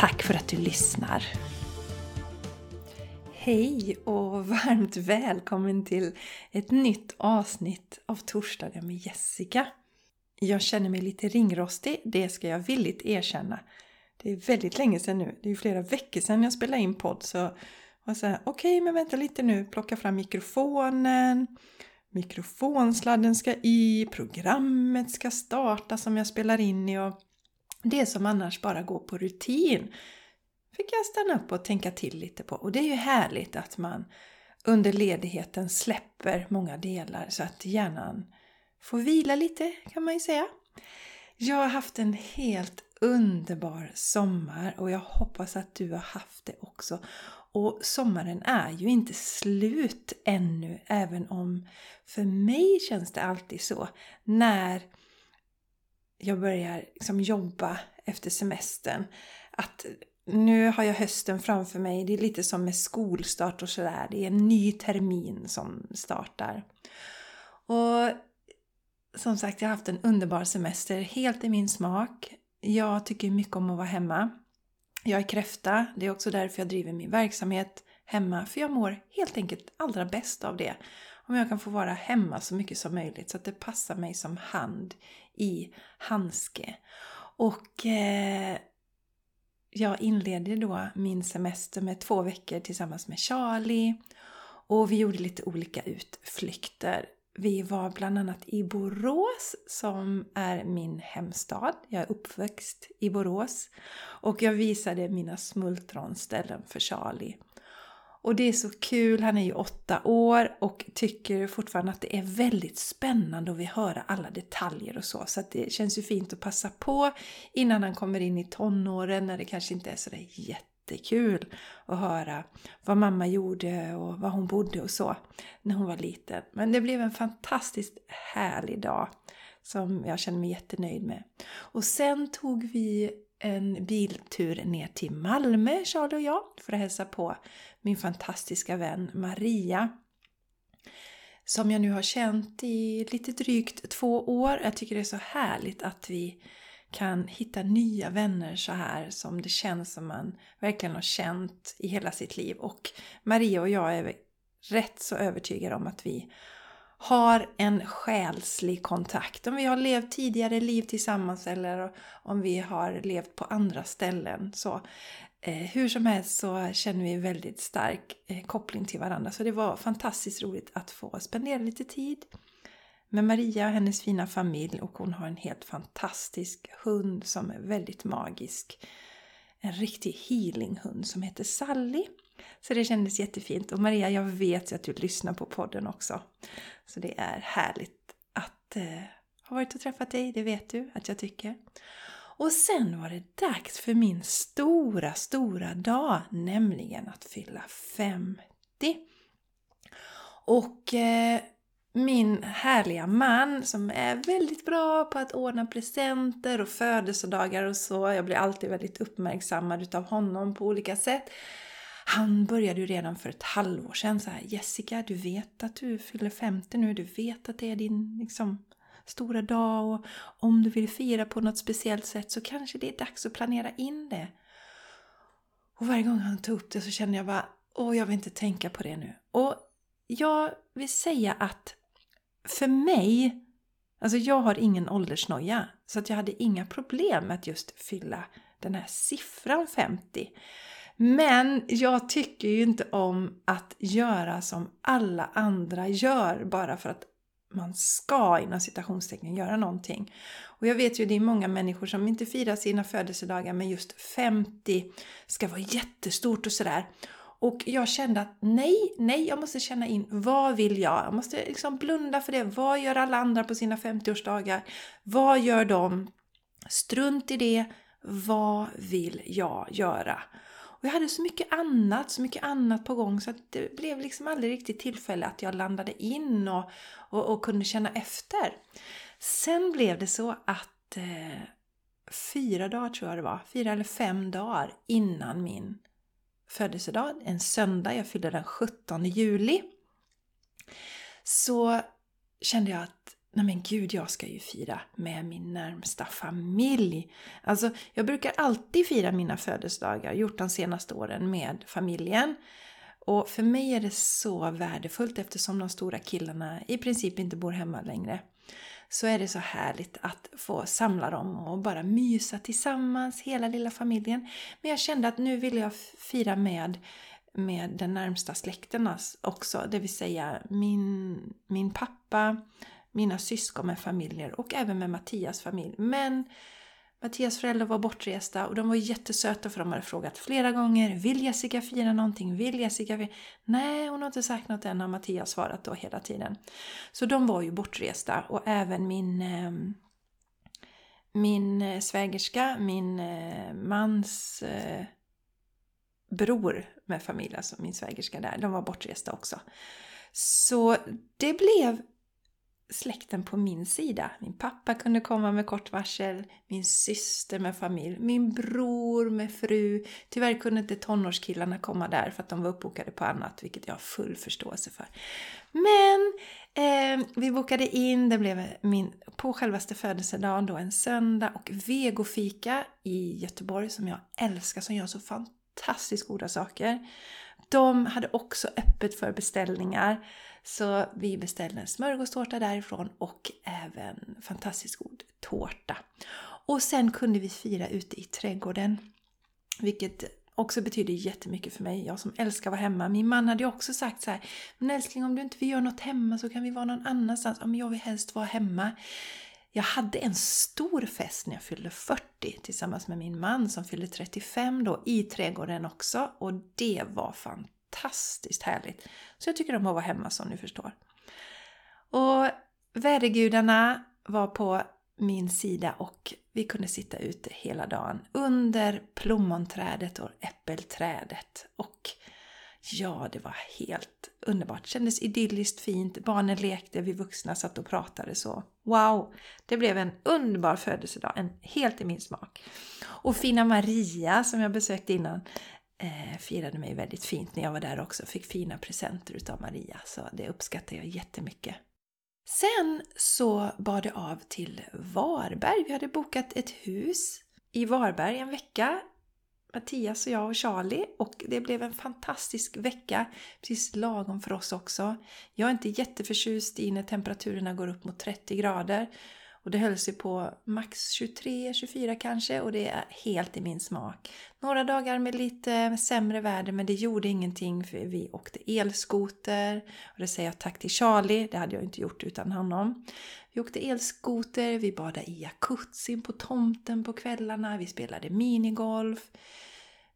Tack för att du lyssnar! Hej och varmt välkommen till ett nytt avsnitt av Torsdagar med Jessica. Jag känner mig lite ringrostig, det ska jag villigt erkänna. Det är väldigt länge sedan nu, det är flera veckor sedan jag spelade in podd så jag sa okej okay, men vänta lite nu, plocka fram mikrofonen, mikrofonsladden ska i, programmet ska starta som jag spelar in i och det som annars bara går på rutin fick jag stanna upp och tänka till lite på. Och det är ju härligt att man under ledigheten släpper många delar så att hjärnan får vila lite kan man ju säga. Jag har haft en helt underbar sommar och jag hoppas att du har haft det också. Och sommaren är ju inte slut ännu även om för mig känns det alltid så när jag börjar liksom jobba efter semestern. Att nu har jag hösten framför mig. Det är lite som med skolstart och sådär. Det är en ny termin som startar. Och som sagt, jag har haft en underbar semester. Helt i min smak. Jag tycker mycket om att vara hemma. Jag är kräfta. Det är också därför jag driver min verksamhet hemma. För jag mår helt enkelt allra bäst av det. Om jag kan få vara hemma så mycket som möjligt så att det passar mig som hand i handske. Och eh, jag inledde då min semester med två veckor tillsammans med Charlie. Och vi gjorde lite olika utflykter. Vi var bland annat i Borås som är min hemstad. Jag är uppväxt i Borås. Och jag visade mina smultronställen för Charlie. Och det är så kul, han är ju åtta år och tycker fortfarande att det är väldigt spännande att vi höra alla detaljer och så. Så det känns ju fint att passa på innan han kommer in i tonåren när det kanske inte är sådär jättekul att höra vad mamma gjorde och var hon bodde och så när hon var liten. Men det blev en fantastiskt härlig dag som jag känner mig jättenöjd med. Och sen tog vi en biltur ner till Malmö, Charlie och jag, för att hälsa på min fantastiska vän Maria. Som jag nu har känt i lite drygt två år. Jag tycker det är så härligt att vi kan hitta nya vänner så här som det känns som man verkligen har känt i hela sitt liv. Och Maria och jag är rätt så övertygade om att vi har en själslig kontakt. Om vi har levt tidigare liv tillsammans eller om vi har levt på andra ställen. Så eh, hur som helst så känner vi väldigt stark eh, koppling till varandra. Så det var fantastiskt roligt att få spendera lite tid med Maria och hennes fina familj och hon har en helt fantastisk hund som är väldigt magisk. En riktig healinghund som heter Sally. Så det kändes jättefint. Och Maria, jag vet ju att du lyssnar på podden också. Så det är härligt att eh, ha varit och träffat dig, det vet du att jag tycker. Och sen var det dags för min stora, stora dag, nämligen att fylla 50. Och eh, min härliga man som är väldigt bra på att ordna presenter och födelsedagar och så. Jag blir alltid väldigt uppmärksammad utav honom på olika sätt. Han började ju redan för ett halvår sedan så här, Jessica, du vet att du fyller 50 nu, du vet att det är din liksom, stora dag och om du vill fira på något speciellt sätt så kanske det är dags att planera in det. Och varje gång han tog upp det så kände jag bara, åh, jag vill inte tänka på det nu. Och jag vill säga att för mig, alltså jag har ingen åldersnoja, så att jag hade inga problem med att just fylla den här siffran 50. Men jag tycker ju inte om att göra som alla andra gör bara för att man ska inom citationstecken göra någonting. Och jag vet ju det är många människor som inte firar sina födelsedagar men just 50 ska vara jättestort och sådär. Och jag kände att nej, nej, jag måste känna in vad vill jag? Jag måste liksom blunda för det. Vad gör alla andra på sina 50-årsdagar? Vad gör de? Strunt i det. vad vill jag göra? Och jag hade så mycket annat, så mycket annat på gång så att det blev liksom aldrig riktigt tillfälle att jag landade in och, och, och kunde känna efter. Sen blev det så att eh, fyra dagar tror jag det var, fyra eller fem dagar innan min födelsedag, en söndag, jag fyllde den 17 juli, så kände jag att Nej men gud, jag ska ju fira med min närmsta familj. Alltså, jag brukar alltid fira mina födelsedagar, gjort de senaste åren med familjen. Och för mig är det så värdefullt eftersom de stora killarna i princip inte bor hemma längre. Så är det så härligt att få samla dem och bara mysa tillsammans, hela lilla familjen. Men jag kände att nu vill jag fira med med den närmsta släkten också, det vill säga min, min pappa, mina syskon med familjer och även med Mattias familj. Men Mattias föräldrar var bortresta och de var jättesöta för de hade frågat flera gånger Vill Jessica fira någonting? Vill Jessica fira? Nej, hon har inte sagt något än har Mattias svarat då hela tiden. Så de var ju bortresta och även min eh, min eh, svägerska, min eh, mans bror med familj, alltså min svägerska där, de var bortresta också. Så det blev släkten på min sida. Min pappa kunde komma med kort varsel, min syster med familj, min bror med fru. Tyvärr kunde inte tonårskillarna komma där för att de var uppbokade på annat, vilket jag har full förståelse för. Men eh, vi bokade in, det blev min, på självaste födelsedagen då en söndag och vegofika i Göteborg som jag älskar, som gör så fantastiskt Fantastiskt goda saker. De hade också öppet för beställningar. Så vi beställde en smörgåstårta därifrån och även fantastiskt god tårta. Och sen kunde vi fira ute i trädgården. Vilket också betyder jättemycket för mig. Jag som älskar att vara hemma. Min man hade ju också sagt så här. Men älskling om du inte vill göra något hemma så kan vi vara någon annanstans. Ja, men jag vill helst vara hemma. Jag hade en stor fest när jag fyllde 40 tillsammans med min man som fyllde 35 då i trädgården också och det var fantastiskt härligt. Så jag tycker om att vara hemma som ni förstår. Och vädergudarna var på min sida och vi kunde sitta ute hela dagen under plommonträdet och äppelträdet och Ja, det var helt underbart. Kändes idylliskt fint. Barnen lekte, vi vuxna satt och pratade så. Wow! Det blev en underbar födelsedag, en helt i min smak. Och fina Maria som jag besökte innan eh, firade mig väldigt fint när jag var där också. Fick fina presenter utav Maria, så det uppskattar jag jättemycket. Sen så bar det av till Varberg. Vi hade bokat ett hus i Varberg en vecka Mattias och jag och Charlie och det blev en fantastisk vecka. Precis lagom för oss också. Jag är inte jätteförtjust i när temperaturerna går upp mot 30 grader. Och det höll sig på max 23-24 kanske och det är helt i min smak. Några dagar med lite sämre väder men det gjorde ingenting för vi åkte elskoter. Och det säger jag tack till Charlie, det hade jag inte gjort utan honom. Vi åkte elskoter, vi badade i jacuzzin på tomten på kvällarna, vi spelade minigolf.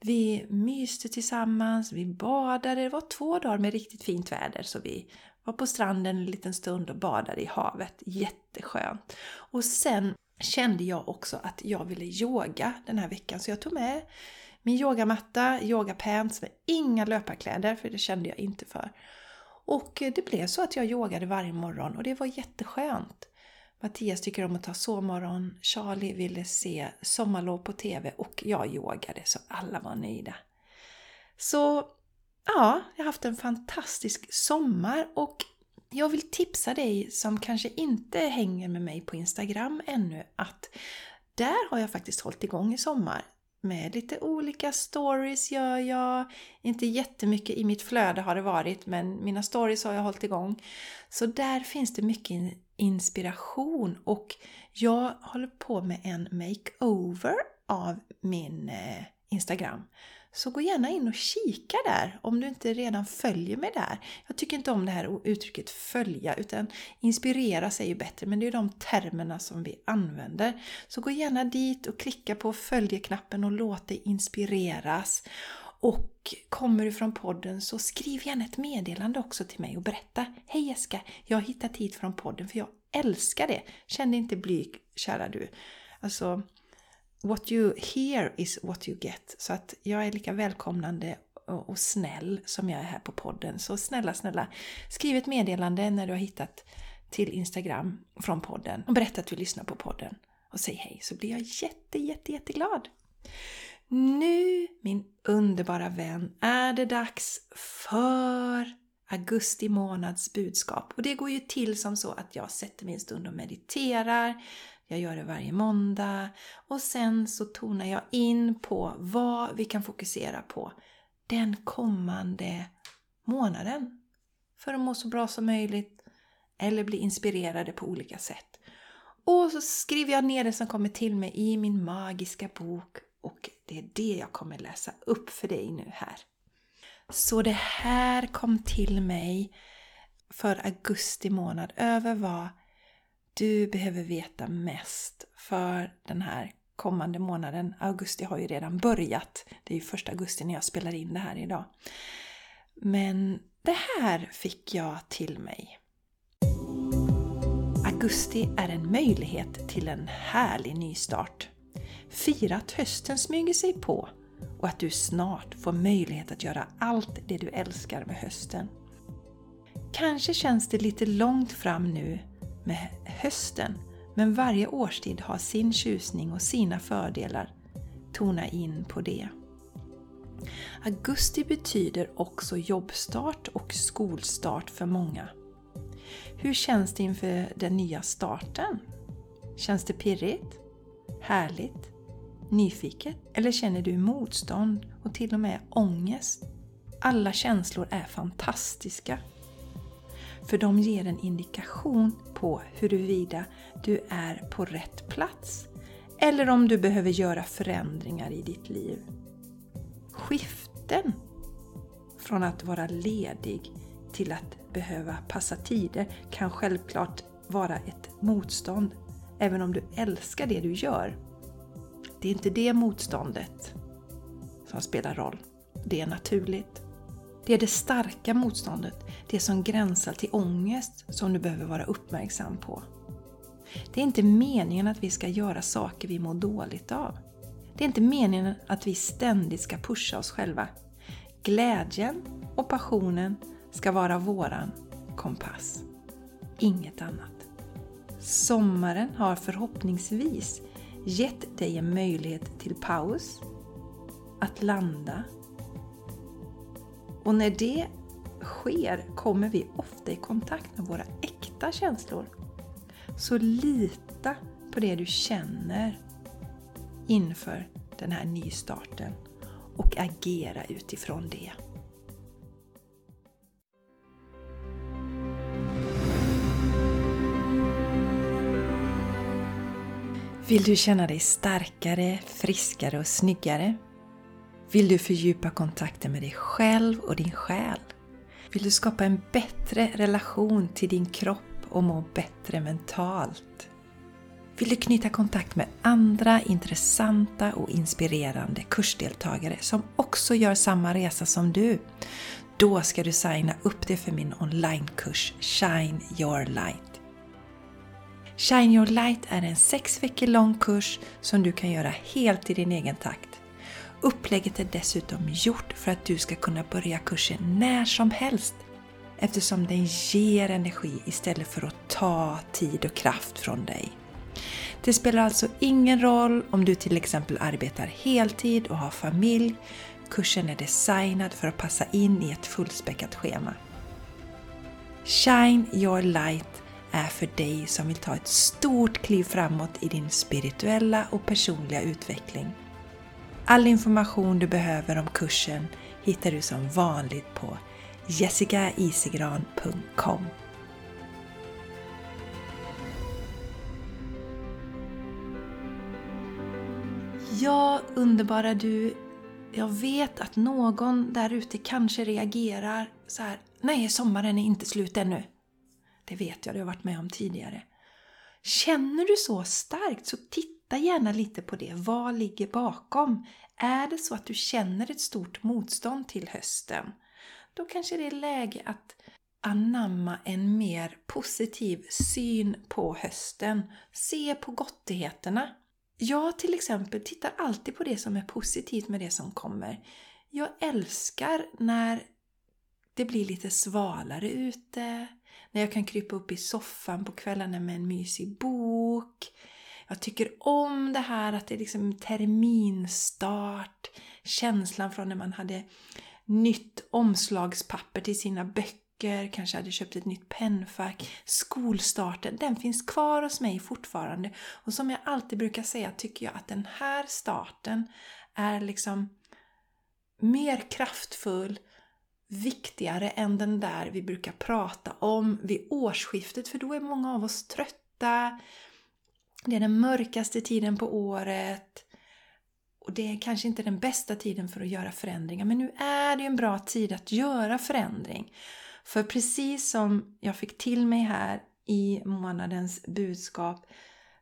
Vi myste tillsammans, vi badade. Det var två dagar med riktigt fint väder så vi var på stranden en liten stund och badade i havet. Jätteskönt! Och sen kände jag också att jag ville yoga den här veckan så jag tog med min yogamatta, yogapants med inga löparkläder för det kände jag inte för. Och det blev så att jag yogade varje morgon och det var jätteskönt. Mattias tycker om att ta sovmorgon, Charlie ville se sommarlov på TV och jag yogade så alla var nöjda. Så ja, jag har haft en fantastisk sommar och jag vill tipsa dig som kanske inte hänger med mig på Instagram ännu att där har jag faktiskt hållit igång i sommar. Med lite olika stories gör jag. Inte jättemycket i mitt flöde har det varit men mina stories har jag hållit igång. Så där finns det mycket inspiration och jag håller på med en makeover av min eh, Instagram. Så gå gärna in och kika där om du inte redan följer mig där. Jag tycker inte om det här uttrycket följa utan inspirera sig ju bättre men det är de termerna som vi använder. Så gå gärna dit och klicka på följeknappen och låt dig inspireras. Och kommer du från podden så skriv gärna ett meddelande också till mig och berätta Hej Jessica, jag har hittat hit från podden för jag älskar det. Känn dig inte blyg, kära du. Alltså, what you hear is what you get. Så att jag är lika välkomnande och snäll som jag är här på podden. Så snälla, snälla, skriv ett meddelande när du har hittat till Instagram från podden och berätta att du lyssnar på podden och säg hej så blir jag jätte, jätte, jätteglad. Nu, min underbara vän, är det dags för augusti månads budskap. Och det går ju till som så att jag sätter mig en stund och mediterar. Jag gör det varje måndag och sen så tonar jag in på vad vi kan fokusera på den kommande månaden. För att må så bra som möjligt eller bli inspirerade på olika sätt. Och så skriver jag ner det som kommer till mig i min magiska bok och det är det jag kommer läsa upp för dig nu här. Så det här kom till mig för augusti månad över vad du behöver veta mest för den här kommande månaden. Augusti har ju redan börjat. Det är ju första augusti när jag spelar in det här idag. Men det här fick jag till mig. Augusti är en möjlighet till en härlig nystart. Fira att hösten smyger sig på och att du snart får möjlighet att göra allt det du älskar med hösten. Kanske känns det lite långt fram nu med hösten men varje årstid har sin tjusning och sina fördelar. Tona in på det. Augusti betyder också jobbstart och skolstart för många. Hur känns det inför den nya starten? Känns det pirrigt? Härligt? Nyfiket? Eller känner du motstånd och till och med ångest? Alla känslor är fantastiska. För de ger en indikation på huruvida du är på rätt plats eller om du behöver göra förändringar i ditt liv. Skiften från att vara ledig till att behöva passa tider kan självklart vara ett motstånd även om du älskar det du gör. Det är inte det motståndet som spelar roll. Det är naturligt. Det är det starka motståndet, det som gränsar till ångest, som du behöver vara uppmärksam på. Det är inte meningen att vi ska göra saker vi mår dåligt av. Det är inte meningen att vi ständigt ska pusha oss själva. Glädjen och passionen ska vara våran kompass. Inget annat. Sommaren har förhoppningsvis gett dig en möjlighet till paus, att landa. Och när det sker kommer vi ofta i kontakt med våra äkta känslor. Så lita på det du känner inför den här nystarten och agera utifrån det. Vill du känna dig starkare, friskare och snyggare? Vill du fördjupa kontakten med dig själv och din själ? Vill du skapa en bättre relation till din kropp och må bättre mentalt? Vill du knyta kontakt med andra intressanta och inspirerande kursdeltagare som också gör samma resa som du? Då ska du signa upp dig för min onlinekurs Shine Your Light. Shine Your Light är en sex veckor lång kurs som du kan göra helt i din egen takt. Upplägget är dessutom gjort för att du ska kunna börja kursen när som helst eftersom den ger energi istället för att ta tid och kraft från dig. Det spelar alltså ingen roll om du till exempel arbetar heltid och har familj. Kursen är designad för att passa in i ett fullspäckat schema. Shine Your Light är för dig som vill ta ett stort kliv framåt i din spirituella och personliga utveckling. All information du behöver om kursen hittar du som vanligt på jessicaisigran.com Ja, underbara du. Jag vet att någon där ute kanske reagerar så här. Nej, sommaren är inte slut ännu. Det vet jag, det har jag varit med om tidigare. Känner du så starkt så titta Titta gärna lite på det. Vad ligger bakom? Är det så att du känner ett stort motstånd till hösten? Då kanske det är läge att anamma en mer positiv syn på hösten. Se på gottigheterna. jag till exempel tittar alltid på det som är positivt med det som kommer. Jag älskar när det blir lite svalare ute, när jag kan krypa upp i soffan på kvällarna med en mysig bok. Jag tycker om det här att det är liksom terminstart, känslan från när man hade nytt omslagspapper till sina böcker, kanske hade köpt ett nytt pennfack. Skolstarten, den finns kvar hos mig fortfarande. Och som jag alltid brukar säga tycker jag att den här starten är liksom mer kraftfull, viktigare än den där vi brukar prata om vid årsskiftet för då är många av oss trötta. Det är den mörkaste tiden på året. Och det är kanske inte den bästa tiden för att göra förändringar men nu är det ju en bra tid att göra förändring. För precis som jag fick till mig här i månadens budskap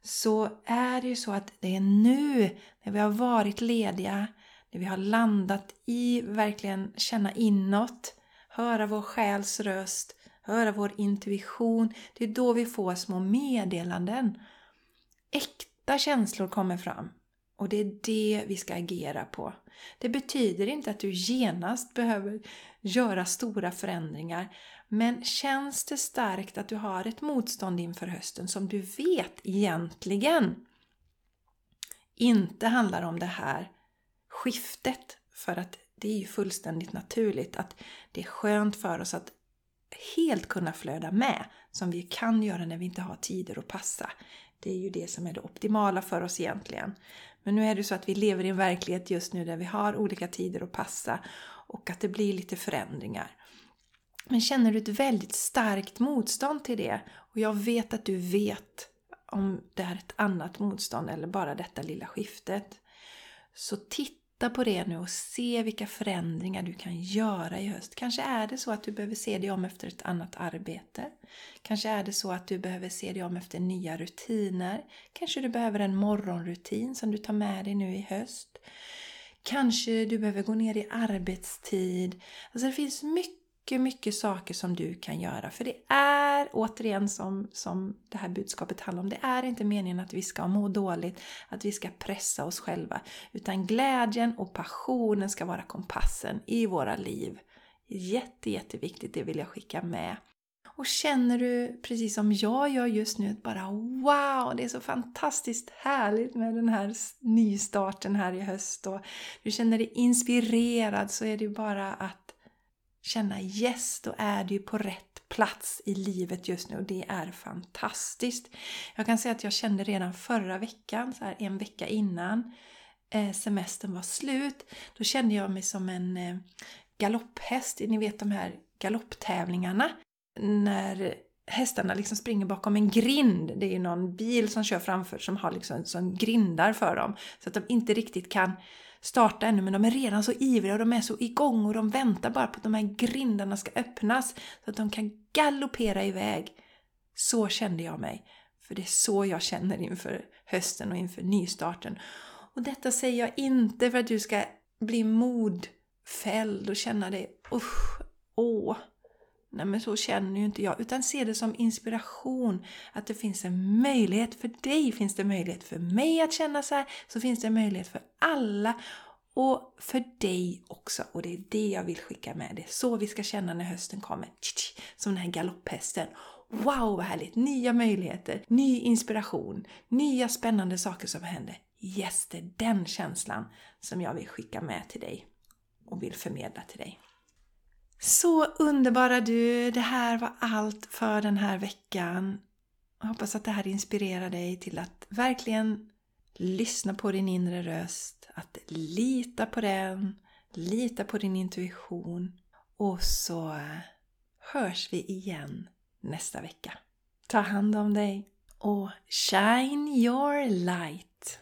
så är det ju så att det är nu när vi har varit lediga, när vi har landat i verkligen känna inåt, höra vår själs röst, höra vår intuition. Det är då vi får små meddelanden. Äkta känslor kommer fram. Och det är det vi ska agera på. Det betyder inte att du genast behöver göra stora förändringar. Men känns det starkt att du har ett motstånd inför hösten som du vet egentligen inte handlar om det här skiftet. För att det är ju fullständigt naturligt att det är skönt för oss att helt kunna flöda med som vi kan göra när vi inte har tider att passa. Det är ju det som är det optimala för oss egentligen. Men nu är det så att vi lever i en verklighet just nu där vi har olika tider att passa och att det blir lite förändringar. Men känner du ett väldigt starkt motstånd till det och jag vet att du vet om det är ett annat motstånd eller bara detta lilla skiftet. Så titta titta på det nu och se vilka förändringar du kan göra i höst. Kanske är det så att du behöver se dig om efter ett annat arbete. Kanske är det så att du behöver se dig om efter nya rutiner. Kanske du behöver en morgonrutin som du tar med dig nu i höst. Kanske du behöver gå ner i arbetstid. Alltså det finns mycket mycket, mycket saker som du kan göra. För det är, återigen som, som det här budskapet handlar om, det är inte meningen att vi ska må dåligt, att vi ska pressa oss själva. Utan glädjen och passionen ska vara kompassen i våra liv. Jätte, jätteviktigt, det vill jag skicka med. Och känner du, precis som jag gör just nu, bara wow, det är så fantastiskt härligt med den här nystarten här i höst och du känner dig inspirerad så är det ju bara att känna yes, då är du på rätt plats i livet just nu och det är fantastiskt. Jag kan säga att jag kände redan förra veckan, så här en vecka innan eh, semestern var slut, då kände jag mig som en eh, galopphäst. Ni vet de här galopptävlingarna när hästarna liksom springer bakom en grind. Det är ju någon bil som kör framför som har liksom som grindar för dem så att de inte riktigt kan starta ännu men de är redan så ivriga och de är så igång och de väntar bara på att de här grindarna ska öppnas så att de kan galoppera iväg. Så kände jag mig. För det är så jag känner inför hösten och inför nystarten. Och detta säger jag inte för att du ska bli modfälld och känna dig usch, åh, Nej men så känner ju inte jag. Utan se det som inspiration. Att det finns en möjlighet för dig. Finns det möjlighet för mig att känna så här. Så finns det en möjlighet för alla. Och för dig också. Och det är det jag vill skicka med. Det är så vi ska känna när hösten kommer. Som den här galopphästen. Wow vad härligt! Nya möjligheter, ny inspiration, nya spännande saker som händer. Yes, det är den känslan som jag vill skicka med till dig och vill förmedla till dig. Så underbara du! Det här var allt för den här veckan. Jag hoppas att det här inspirerar dig till att verkligen lyssna på din inre röst, att lita på den, lita på din intuition och så hörs vi igen nästa vecka. Ta hand om dig och shine your light!